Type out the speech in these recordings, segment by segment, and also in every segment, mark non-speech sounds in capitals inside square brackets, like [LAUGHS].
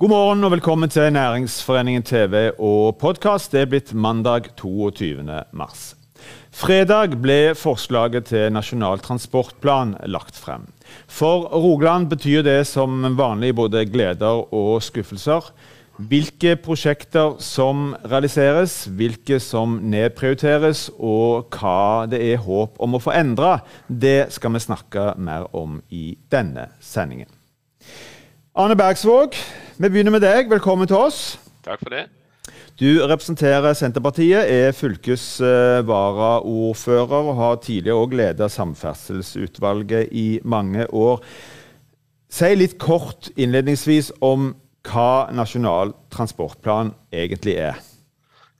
God morgen og velkommen til Næringsforeningen TV og podkast. Det er blitt mandag 22. mars. Fredag ble forslaget til Nasjonal transportplan lagt frem. For Rogaland betyr det som vanlig både gleder og skuffelser. Hvilke prosjekter som realiseres, hvilke som nedprioriteres, og hva det er håp om å få endra, det skal vi snakke mer om i denne sendingen. Arne Bergsvåg, vi begynner med deg. Velkommen til oss. Takk for det. Du representerer Senterpartiet, er fylkesvaraordfører og har tidligere òg ledet samferdselsutvalget i mange år. Si litt kort innledningsvis om hva Nasjonal transportplan egentlig er.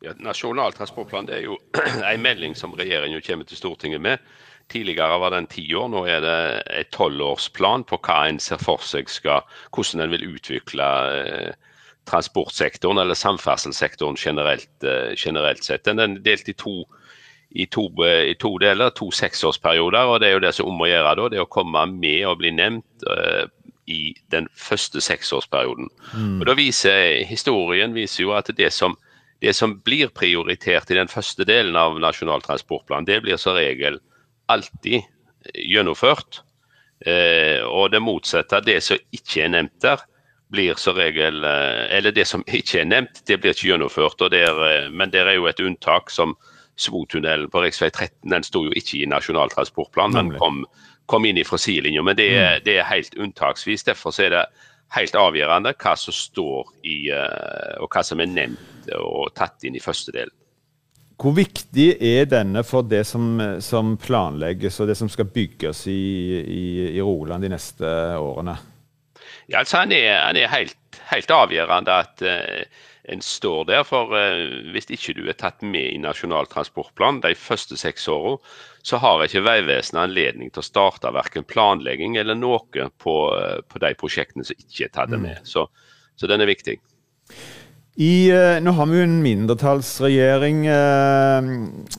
Ja, nasjonal transportplan er jo [CLEARS THROAT] en melding som regjeringen kommer til Stortinget med Tidligere var den ti år, nå er det et tolvårsplan på hva en ser for seg skal, hvordan en vil utvikle eh, transportsektoren eller samferdselssektoren generelt, eh, generelt sett. Den er delt i to, i to, eh, i to deler, to seksårsperioder. og Det er jo det som om å gjøre da, det å komme med og bli nevnt i den første seksårsperioden. Mm. Og da viser Historien viser jo at det som, det som blir prioritert i den første delen av Nasjonal transportplan, det blir som regel alltid gjennomført. Eh, og det motsatte, det som ikke er nevnt der, blir som regel eh, Eller det som [LAUGHS] ikke er nevnt, det blir ikke gjennomført. Der, eh, men det er jo et unntak som Svotunnelen på rv. 13. Den sto jo ikke i Nasjonal transportplan, men kom, kom inn fra sidelinja. Men det er, mm. det er, helt unntaksvis. Derfor er det helt avgjørende hva som står i, eh, og hva som er nevnt og tatt inn i første del. Hvor viktig er denne for det som, som planlegges og det som skal bygges i, i, i Roland de neste årene? Ja, altså Han er, han er helt, helt, avgjørende at uh, en står der. For uh, hvis ikke du er tatt med i Nasjonal transportplan de første seks årene, så har ikke Vegvesenet anledning til å starte verken planlegging eller noe på, uh, på de prosjektene som ikke er tatt med. Mm. Så, så den er viktig. I, eh, nå har vi jo en mindretallsregjering eh,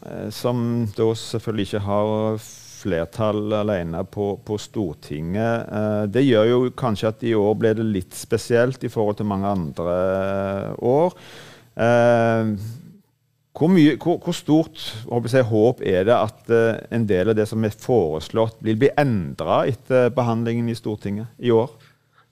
eh, som da selvfølgelig ikke har flertall alene på, på Stortinget. Eh, det gjør jo kanskje at i år ble det litt spesielt i forhold til mange andre eh, år. Eh, hvor, mye, hvor, hvor, stort jeg, håp er det at en del av det som er foreslått, vil bli endra etter behandlingen i Stortinget i år?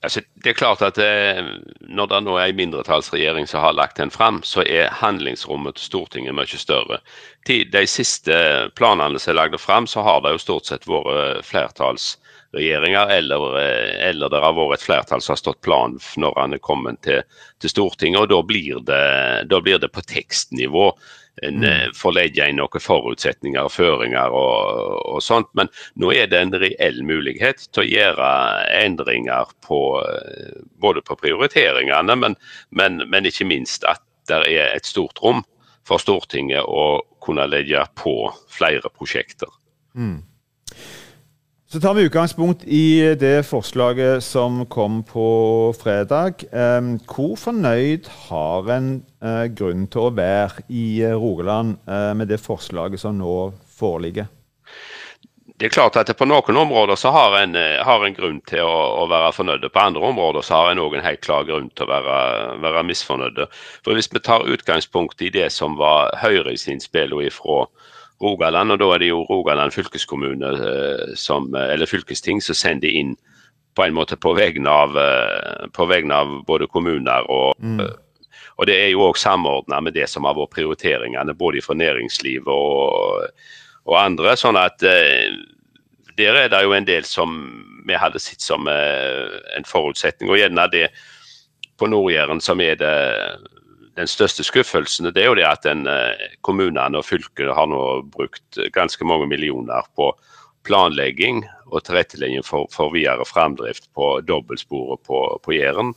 Altså, det er klart at det, Når det nå er en mindretallsregjering som har lagt den fram, så er handlingsrommet til Stortinget mye større. De siste planene som er lagt fram, så har det jo stort sett vært flertallsregjeringer, eller, eh, eller det har vært et flertall som har stått plan når han er kommet til, til Stortinget. og Da blir det, da blir det på tekstnivå en mm. Eh, får legge inn noen forutsetninger og føringer og, og, sånt. Men nå er det en reell mulighet til å gjøre endringer på eh, både på prioriteringene, men, men, men ikke minst at det er et stort rom for Stortinget å kunne legge på flere prosjekter. Mm. Så tar vi utgangspunkt i det forslaget som kom på fredag. Hvor fornøyd har en eh, grunn til å være i eh, Rogaland eh, med det forslaget som nå foreligger? Det er klart at På noen områder så har en, har en grunn til å, å, være fornøyd. På andre områder så har en òg en helt klar grunn til å være, være misfornøyd. For Hvis vi tar utgangspunkt i det som var Høyres innspill fra Rogaland. Og da er det jo Rogaland fylkeskommune eh, som, eller fylkesting som sender inn på en måte på vegne av, eh, på vegne av både kommuner og mm. Og det er jo òg samordna med det som har vært prioriteringene både fra næringsliv og, og, andre. sånn at eh, der er det jo en del som vi hadde sett som en forutsetning. Og gjerne det på Nord-Jæren som er det den største skuffelsen det er jo det at den, eh, kommunene og fylket har nå brukt ganske mange millioner på planlegging og tilrettelegging for, for videre framdrift på dobbeltsporet på, på Jæren.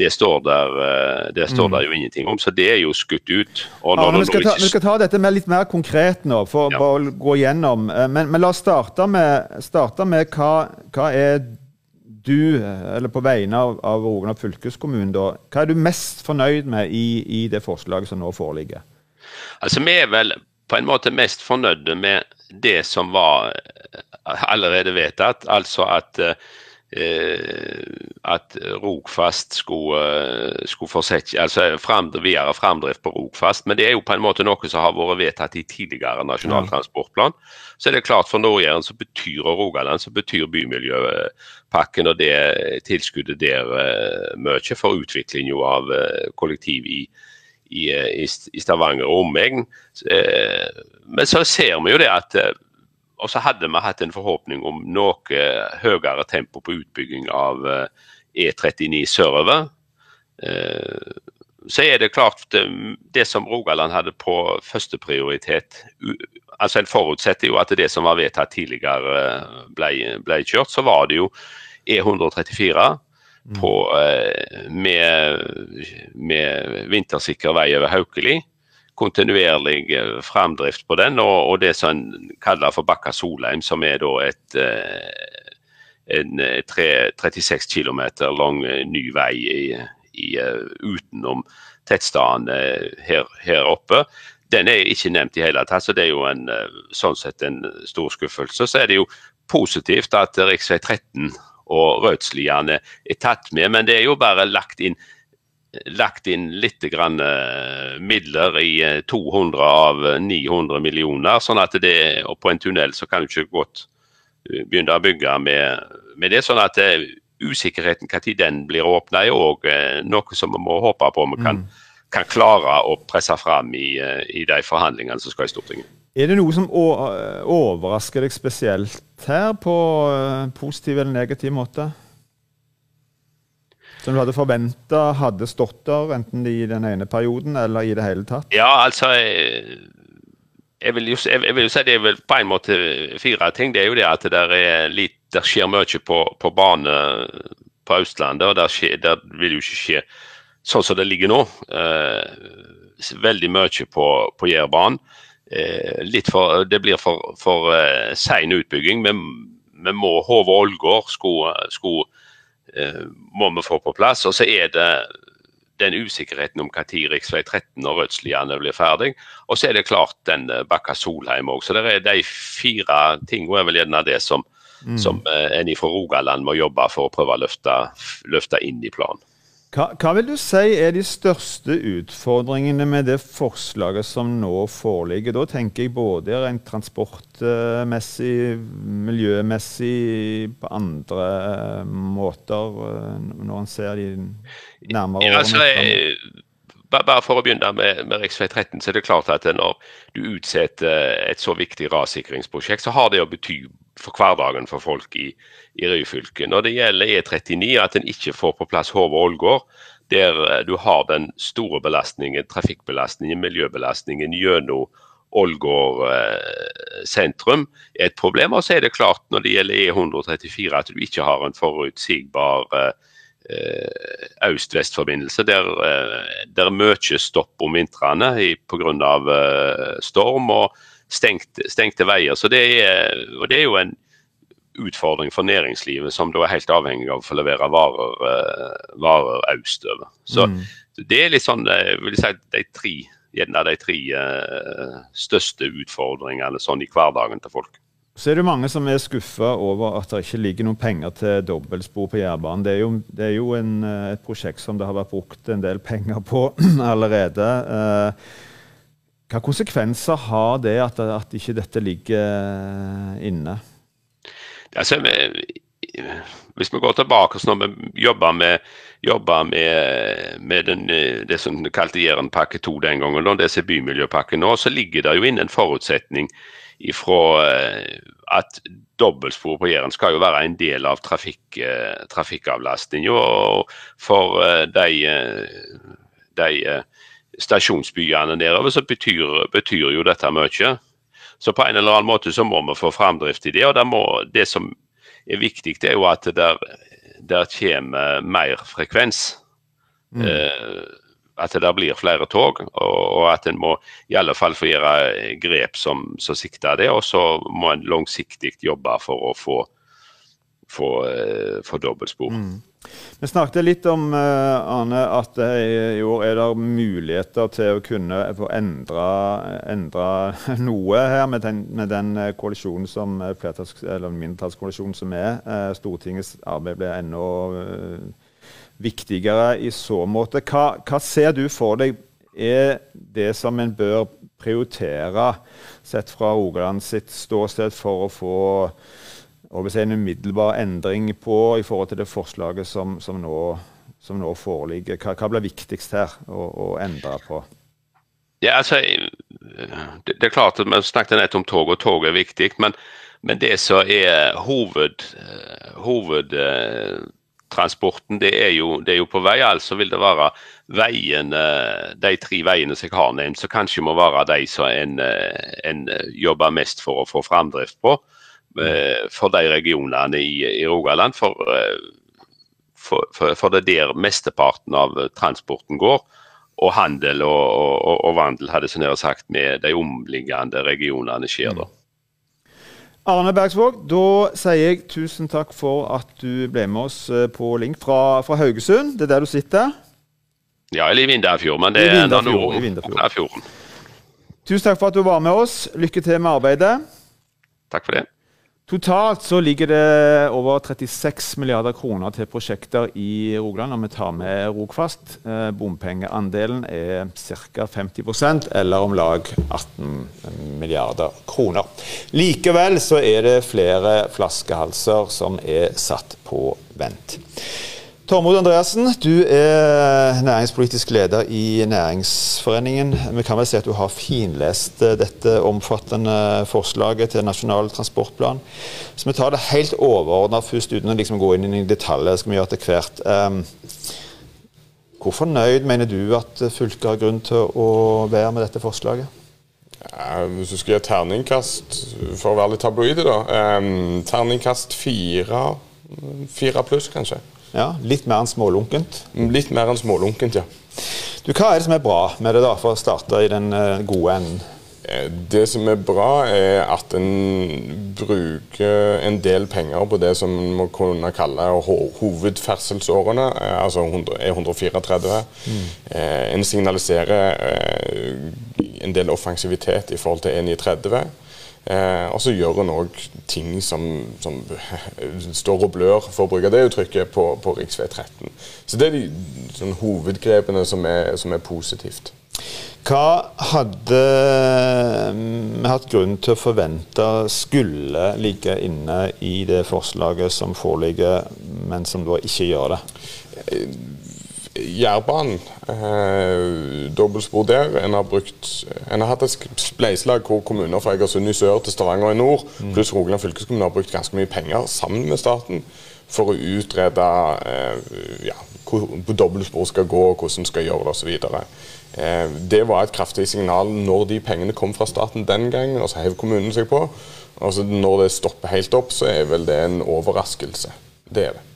Det står, der, eh, det står mm. der jo ingenting om, så det er jo skutt ut. Ja, vi, skal ta, vi, skal ta, dette med litt mer konkret nå, for ja. å gå gjennom. Eh, men, men, la oss starte med, starte med hva, hva er du, eller på vegne av, av Rogaland fylkeskommune, hva er du mest fornøyd med i, i, det forslaget som nå foreligger? Altså, Vi er vel på en måte mest fornøyde med det som var allerede vedtatt. Altså at, eh, at Rogfast skulle, skulle fortsette, altså fremdrift, videre framdrift på Rogfast. Men det er jo på en måte noe som har vært vedtatt i tidligere Nasjonal transportplan. Så er det klart for Nord-Jæren så betyr og Rogaland så betyr bymiljøpakken og det tilskuddet der mye for utvikling av kollektiv i, i, i Stavanger og omegn. Men så ser vi jo det at og så hadde vi hatt en forhåpning om noe høyere tempo på utbygging av E39 sørover. Så er det klart det, det som Rogaland hadde på førsteprioritet altså En forutsetter jo at det som var vedtatt tidligere ble, ble kjørt. Så var det jo E134 på, med, med vintersikker vei over Haukeli kontinuerlig eh, framdrift på den, og, og det som en kaller for Bakka Solheim, som er da et eh, en 3, eh, 36 km lang ny vei i, i, utenom tettstedene her, her, oppe. Den er ikke nevnt i hele tatt, så det er jo en, sånn sett en stor skuffelse. Så er det jo positivt at rv. 13 og Rødsliane er tatt med, men det er jo bare lagt inn lagt inn litt grann, uh, midler i 200 eh, av 900 millioner. sånn at det, og På en tunnel så kan du ikke godt eh, begynne å bygge med, med det. sånn at uh, Usikkerheten når den blir åpna, er òg noe som vi må håpe på vi kan, mm. kan klare å presse fram i, i de forhandlingene som skal i Stortinget. Er det noe som overrasker deg spesielt her, på positiv eller negativ måte? Som du hadde forventa hadde stått der, enten i den ene perioden eller i det hele tatt? Ja, altså jeg vil, jo, jeg vil jo si det er vel på en måte fire ting. Det er jo det at det, litt, det skjer mye på, på bane på Østlandet. og der, skjer, der, vil jo ikke skje sånn som det ligger nå. Eh, veldig mye på, på Jærbanen. Eh, det blir for, for eh, sein utbygging. Vi, vi må Hove-Ålgård skulle, skulle Eh, må vi få på plass. Og så er det den usikkerheten om når rv. 13 og Rødsliane blir ferdig. Og så er det klart den eh, Bakka Solheim òg. Så det er de fire tingene er vel gjerne det som, mm. som eh, en fra Rogaland må jobbe for å prøve å løfte, løfte inn i planen. Hva, hva, vil du si er de største utfordringene med det forslaget som nå foreligger? Da tenker jeg både rent transportmessig, miljømessig, på andre måter, eh, når en ser de nærmere ja, altså, bare for å begynne med, med rv. 13, så er det klart at når du utsetter et så viktig rassikringsprosjekt, så har det å bety for hverdagen for folk i, i Ryfylke. Når det gjelder E39, at en ikke får på plass Hove-Ålgård, der eh, du har den store belastningen, trafikkbelastningen, miljøbelastningen gjennom Ålgård eh, sentrum, er et problem. Og så er det klart når det gjelder E134 at du ikke har en forutsigbar eh, øst-vest-forbindelse. Der, der er mye stopp om vintrene pga. storm og stengte, stengte veier. Så det er, og det er jo en utfordring for næringslivet, som da er helt avhengig av å få levere varer, uh, varer østover. Så mm. det er litt sånn, jeg vil si, de tre, gjerne de tre uh, største utfordringene sånn i hverdagen til folk. Så er det mange som er skuffa over at det ikke ligger noen penger til dobbeltspor på Jærbanen. Det er jo, det er jo en, eh, et prosjekt som det har vært brukt en del penger på [CLEARS THROAT] allerede. Hva konsekvenser har det at, at ikke dette ligger inne? Altså, hvis vi går tilbake når vi jobber med, jobber med, med den, det som vi kalte Jærenpakke 2 den gangen, og det som er bymiljøpakke nå, så ligger det jo inne en forutsetning ifra eh, at dobbeltspor på Jæren skal jo være en del av trafikk, eh, trafikkavlastninga. For eh, de, de stasjonsbyene nedover så betyr, betyr jo dette mye. Så på en eller annen måte så må vi få framdrift i det. Og det, må, det som er viktig, det er jo at der, der kommer mer frekvens. Mm. Eh, at det blir flere tog, og, og at en må i alle fall få gjøre grep som, som sikter det. Og så må en langsiktig jobbe for å få, få, uh, få dobbeltspor. Mm. Vi snakket litt om Arne, at i år er det muligheter til å kunne få endre, endre [LAUGHS] noe her med den, med den koalisjonen som, mindretallskoalisjonen som er. Stortingets arbeid blir enda viktigere i så måte. Hva, hva ser du for deg er det som en bør prioritere, sett fra Rogaland sitt ståsted, for å få en umiddelbar endring på i forhold til det forslaget som, som, nå, som nå, foreligger? Hva, hva, blir viktigst her å, å endre på? Ja, altså, det, det, er klart at Vi snakket nett om tog, og tog er viktig. Men, men det som er hoved, hovedtransporten, det er, jo, det er jo på vei. Altså vil det være veiene, de tre veiene som jeg har nevnt, som kanskje må være de som en, en jobber mest for å få framdrift på. Eh, for de regionene i, i Rogaland. For, eh, for, for, for, det er der mesteparten av transporten går. Og handel og, og, og vandel hadde så nær sagt med de omliggende regionene skjer da. Arne Bergsvåg, da sier jeg tusen takk for at du ble med oss eh, på link fra, fra Haugesund. Det er der du sitter? Ja, eller i Vindafjord, men det er enda nord. Tusen takk for at du var med oss. Lykke til med arbeidet. Takk for det. Totalt så ligger det over 36 milliarder kroner til prosjekter i Rogaland, om vi tar med Rogfast. Eh, bompengeandelen er ca. 50% eller om lag 18 milliarder kroner. Likevel så er det flere flaskehalser som er satt på vent. Tormod Andreassen, du er næringspolitisk leder i Næringsforeningen. Vi kan vel si at du har finlest eh, dette omfattende forslaget til Nasjonal transportplan. Så vi tar det helt overordna først, uten å liksom gå inn i detaljer. Det skal vi gjøre etter hvert. Um, hvor fornøyd mener du at fylket har grunn til å være med dette forslaget? Hvis du skal gi terningkast, for å være litt tabloid, da. Um, terningkast fire, fire pluss, kanskje. Ja, Litt mer enn smålunkent? Litt mer enn smålunkent, ja. Du, Hva er det som er bra med det, da, for å starte i den eh, gode enden? Eh, det som er bra, er at en bruker en del penger på det som må kunne kalle hovedferdselsårene, eh, altså E134. Mm. En signaliserer en del offensivitet i forhold til E930. Eh, og så gjør en òg ting som, som, [LAUGHS] står og blør, for å bruke det uttrykket, på, på rv. 13. Så det er de sånn, hovedgrepene som er, som er positivt. Hva hadde vi hatt grunn til å forvente skulle ligge inne i det forslaget som foreligger, men som da ikke gjør det? Jærbanen, eh, dobbeltspor der. En har, brukt, en har hatt et spleiselag hvor kommuner fra Egersund i sør til Stavanger i nord, mm. pluss Rogaland fylkeskommune har brukt ganske mye penger sammen med staten for å utrede eh, ja, hvor dobbeltspor skal gå, og hvordan skal gjøre det osv. Eh, det var et kraftig signal når de pengene kom fra staten den gangen, og så hev kommunen seg på. Altså Når det stopper helt opp, så er vel det en overraskelse. Det er det.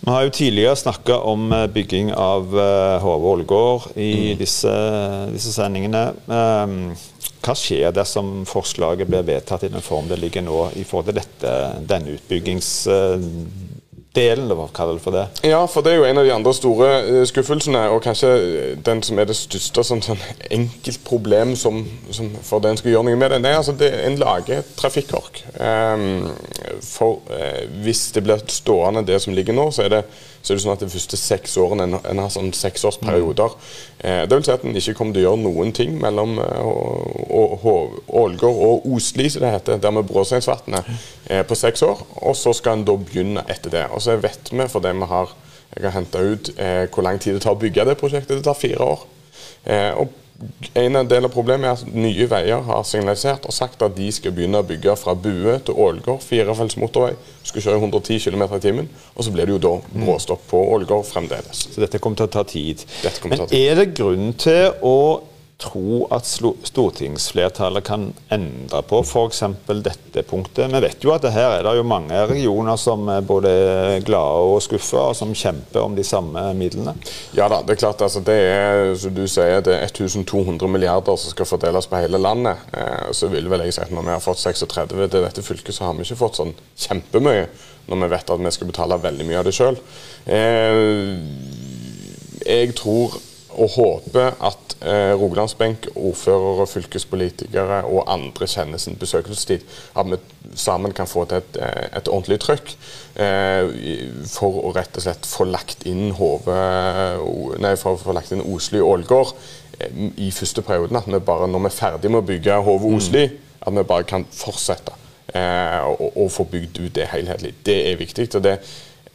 Vi har jo tidligere snakka om eh, bygging av Hove eh, Ålgård i mm. disse, disse, sendingene. Ehm, hva skjer dersom forslaget blir vedtatt i den form det ligger nå, i forhold til dette, denne utbyggings delen, eller hva det for det? Ja, for det er jo en av de andre store uh, skuffelsene, og kanskje den som er det største sånn, sånn enkeltproblem som, som for den skal gjøre noe med det. Nei, altså det, En lager trafikkork. Um, for uh, hvis det blir stående det som ligger nå, så er det så er det sånn at de første seks årene en, en har sånn seksårsperioder. Eh, det vil si at en ikke kommer til å gjøre noen ting mellom eh, Ålgård og Osli, som det heter, der med Bråsteinsvatnet, eh, på seks år. Og så skal en da begynne etter det. Og så vet vi, fordi vi har jeg har henta ut eh, hvor lang tid det tar å bygge det prosjektet. Det tar fire år. Eh, og en del av problemet er at Nye Veier har signalisert og sagt at de skal begynne å bygge fra Bue til Ålgård, firefelts motorvei. Skal kjøre 110 km i timen. Og så blir det jo da bråstopp på Ålgård fremdeles. Så dette kommer til å ta tid. Men ta tid. er det grunn til å tro at stortingsflertallet kan endre på f.eks. dette punktet? Vi vet jo at her er det jo mange regioner som er både glade og skuffa, og som kjemper om de samme midlene. Ja da, det er klart. Altså, det er som du sier, det er 1200 milliarder som skal fordeles på hele landet. Eh, så vil vel jeg si at når vi har fått 36 til dette fylket, så har vi ikke fått sånn kjempemye. Når vi vet at vi skal betale veldig mye av det sjøl. Eh, jeg tror og håper at eh, Rogalandsbenk, ordførere, fylkespolitikere og andre kjenner sin besøkelsestid. At vi sammen kan få til et, eh, et ordentlig trøkk eh, for å rett og slett få lagt inn Hove, for å få lagt inn Osli og Ålgård eh, i første perioden. At vi bare, når vi er ferdig med å bygge Hove Osli, mm. at vi bare kan fortsette eh, og, og, få bygd ut det helhetlig. Det er viktig. og det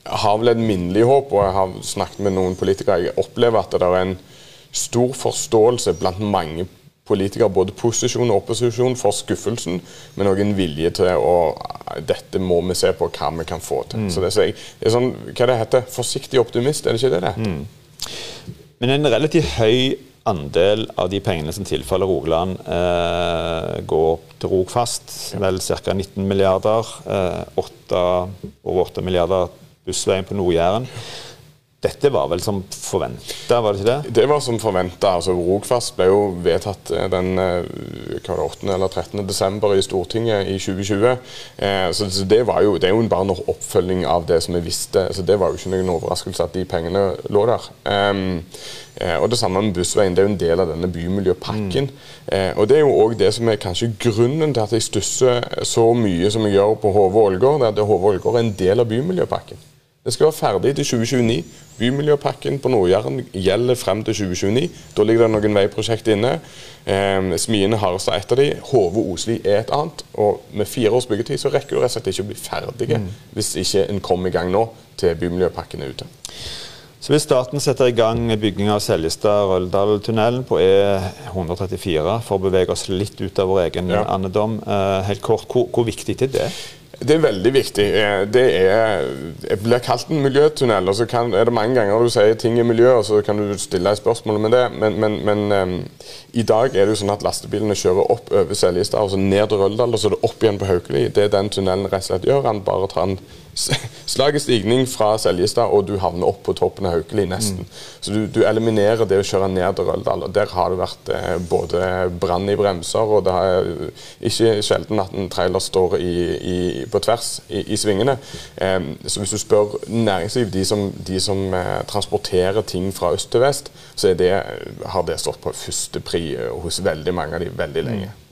har vel et minnelig håp, og jeg har snakket med noen politikere. Jeg opplever at det er en stor forståelse blant mange politikere, både posisjon og opposisjon, for skuffelsen, men òg en vilje til å Dette må vi se på hva vi kan få til. Mm. Så det, er, det er sånn, Hva det heter Forsiktig optimist, er det ikke det det heter? Mm. Men en relativt høy andel av de pengene som tilfaller Rogaland, eh, går til Rogfast. Vel ca. 19 milliarder. Eh, 8, over 8 milliarder bussveien på Nord-Jæren. Dette var vel som forventa, var det ikke det? Det var som forventa. Altså, Rogfast ble jo vedtatt eh, den eh, det, 8. eller 13. desember i Stortinget i 2020. Eh, så det, var jo, det er jo bare en oppfølging av det som vi visste. så Det var jo ikke noen overraskelse at de pengene lå der. Um, eh, og Det samme med Bussveien. Det er jo en del av denne bymiljøpakken. Mm. Eh, og Det er jo òg det som er kanskje grunnen til at jeg stusser så mye som jeg gjør på Hove Ålgård. Det er at Hove Ålgård er en del av bymiljøpakken. Det skal være ferdig til 2029. Bymiljøpakken på Nord-Jæren gjelder frem til 2029. Da ligger det noen veiprosjekter inne. Eh, Smiene Harestad er et av de. Hove-Osli er et annet. Og med fire års byggetid så rekker du rett og slett ikke å bli ferdige mm. hvis ikke en kommer i gang nå til bymiljøpakken er ute. Så Hvis staten setter i gang bygging av Seljestad-Røldal-tunnelen på E134, for å bevege oss litt ut av vår egen ja. andedom, eh, helt kort, hvor, hvor viktig er det? Det er veldig viktig. Eh, det er, jeg blir kalt en miljøtunnel. og så kan, er det mange ganger du sier ting i miljø, og så kan du stille deg spørsmål om det. Men, men, men um, i dag er det jo sånn at lastebilene kjører opp over Seljestad og så ned til Røldal, og så er det opp igjen på Haukeli. Det er den tunnelen rett og slett gjør. Han bare tar en slag stigning fra Seljestad, og du havner opp på toppen av Haukeli nesten. Mm. Så du, du, eliminerer det å kjøre ned til Røldal. og Der har det vært eh, både brann i bremser, og det er ikke sjelden at en trailer står i, i, på tvers i, i svingene. Eh, så hvis du spør næringsliv, de som, de som eh, transporterer ting fra øst til vest, så det, har det stått på førstepri pri hos veldig mange av de veldig lenge. Mm.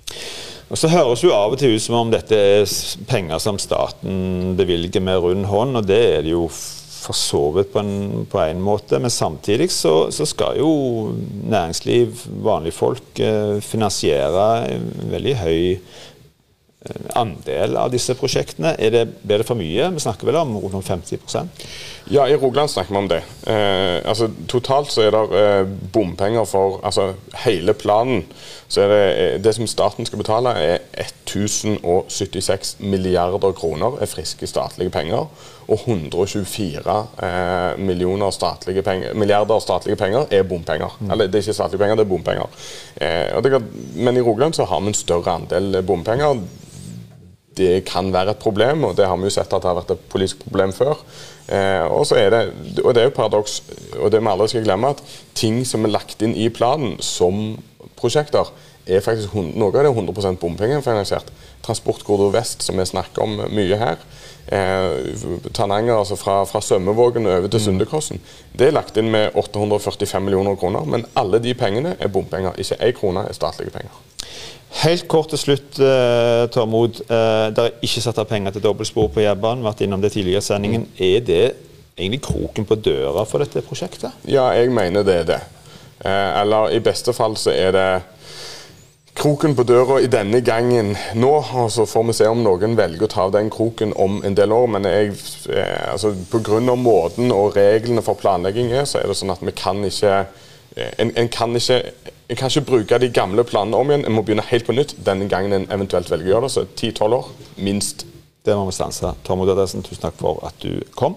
Og Så høres jo av og til ut som om dette er penger som staten bevilger med rund hånd, og det er det jo for så vidt på en, måte. Men samtidig så, så, skal jo næringsliv, vanlige folk, eh, finansiere en veldig høy eh, andel av disse prosjektene. Er det, blir det for mye? Vi snakker vel om rundt 50% ja, i Rogaland snakker vi om det. Eh, altså, totalt så er det eh, bompenger for altså, hele planen. Så er det, eh, det som staten skal betale, er 1076 milliarder kroner er friske statlige penger. Og 124 eh, millioner statlige penger, milliarder statlige penger er bompenger. Mm. Eller det er ikke statlige penger, det er bompenger. Eh, det, men i Rogaland så har vi en større andel bompenger det kan være et problem, og det har vi jo sett at det har vært et politisk problem før. Eh, og så er det og det er jo paradoks, og det vi aldri skal glemme, at ting som er lagt inn i planen som prosjekter, er faktisk noe av det 100% bompengefinansiert. Transportkorridor vest, som vi snakker om mye her. Eh, Tananger, altså fra, fra Sømmevågen over til mm. Sundekrossen. Det er lagt inn med 845 millioner kroner, men alle de pengene er bompenger. Ikke én krone er statlige penger. Helt kort til slutt, eh, Tormod. Eh, det er ikke satt av penger til dobbeltspor på Jærbanen. Vært innom det tidligere i sendingen. Mm. Er det egentlig kroken på døra for dette prosjektet? Ja, jeg mener det er det. Uh, eller i beste fall så er det kroken på døra i denne gangen nå. og Så får vi se om noen velger å ta av den kroken om en del år. Men jeg, eh, altså, pga. måten og reglene for planlegging er, så er det sånn at vi kan ikke en, en, kan ikke, en, kan ikke bruke de gamle planene om igjen. En må begynne helt på nytt denne gangen en eventuelt velger å gjøre det. Så 10-12 år, minst. Det må vi stanse. Tormod Dødesen, tusen takk for at du kom.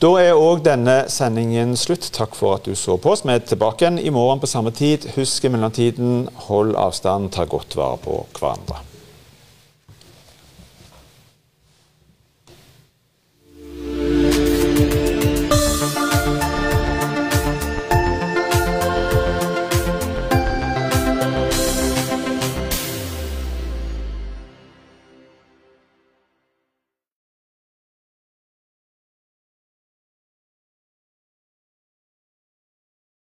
Da er òg denne sendingen slutt. Takk for at du så på oss. Vi er tilbake igjen i morgen på samme tid. Husk i mellomtiden, hold avstand, ta godt vare på hverandre.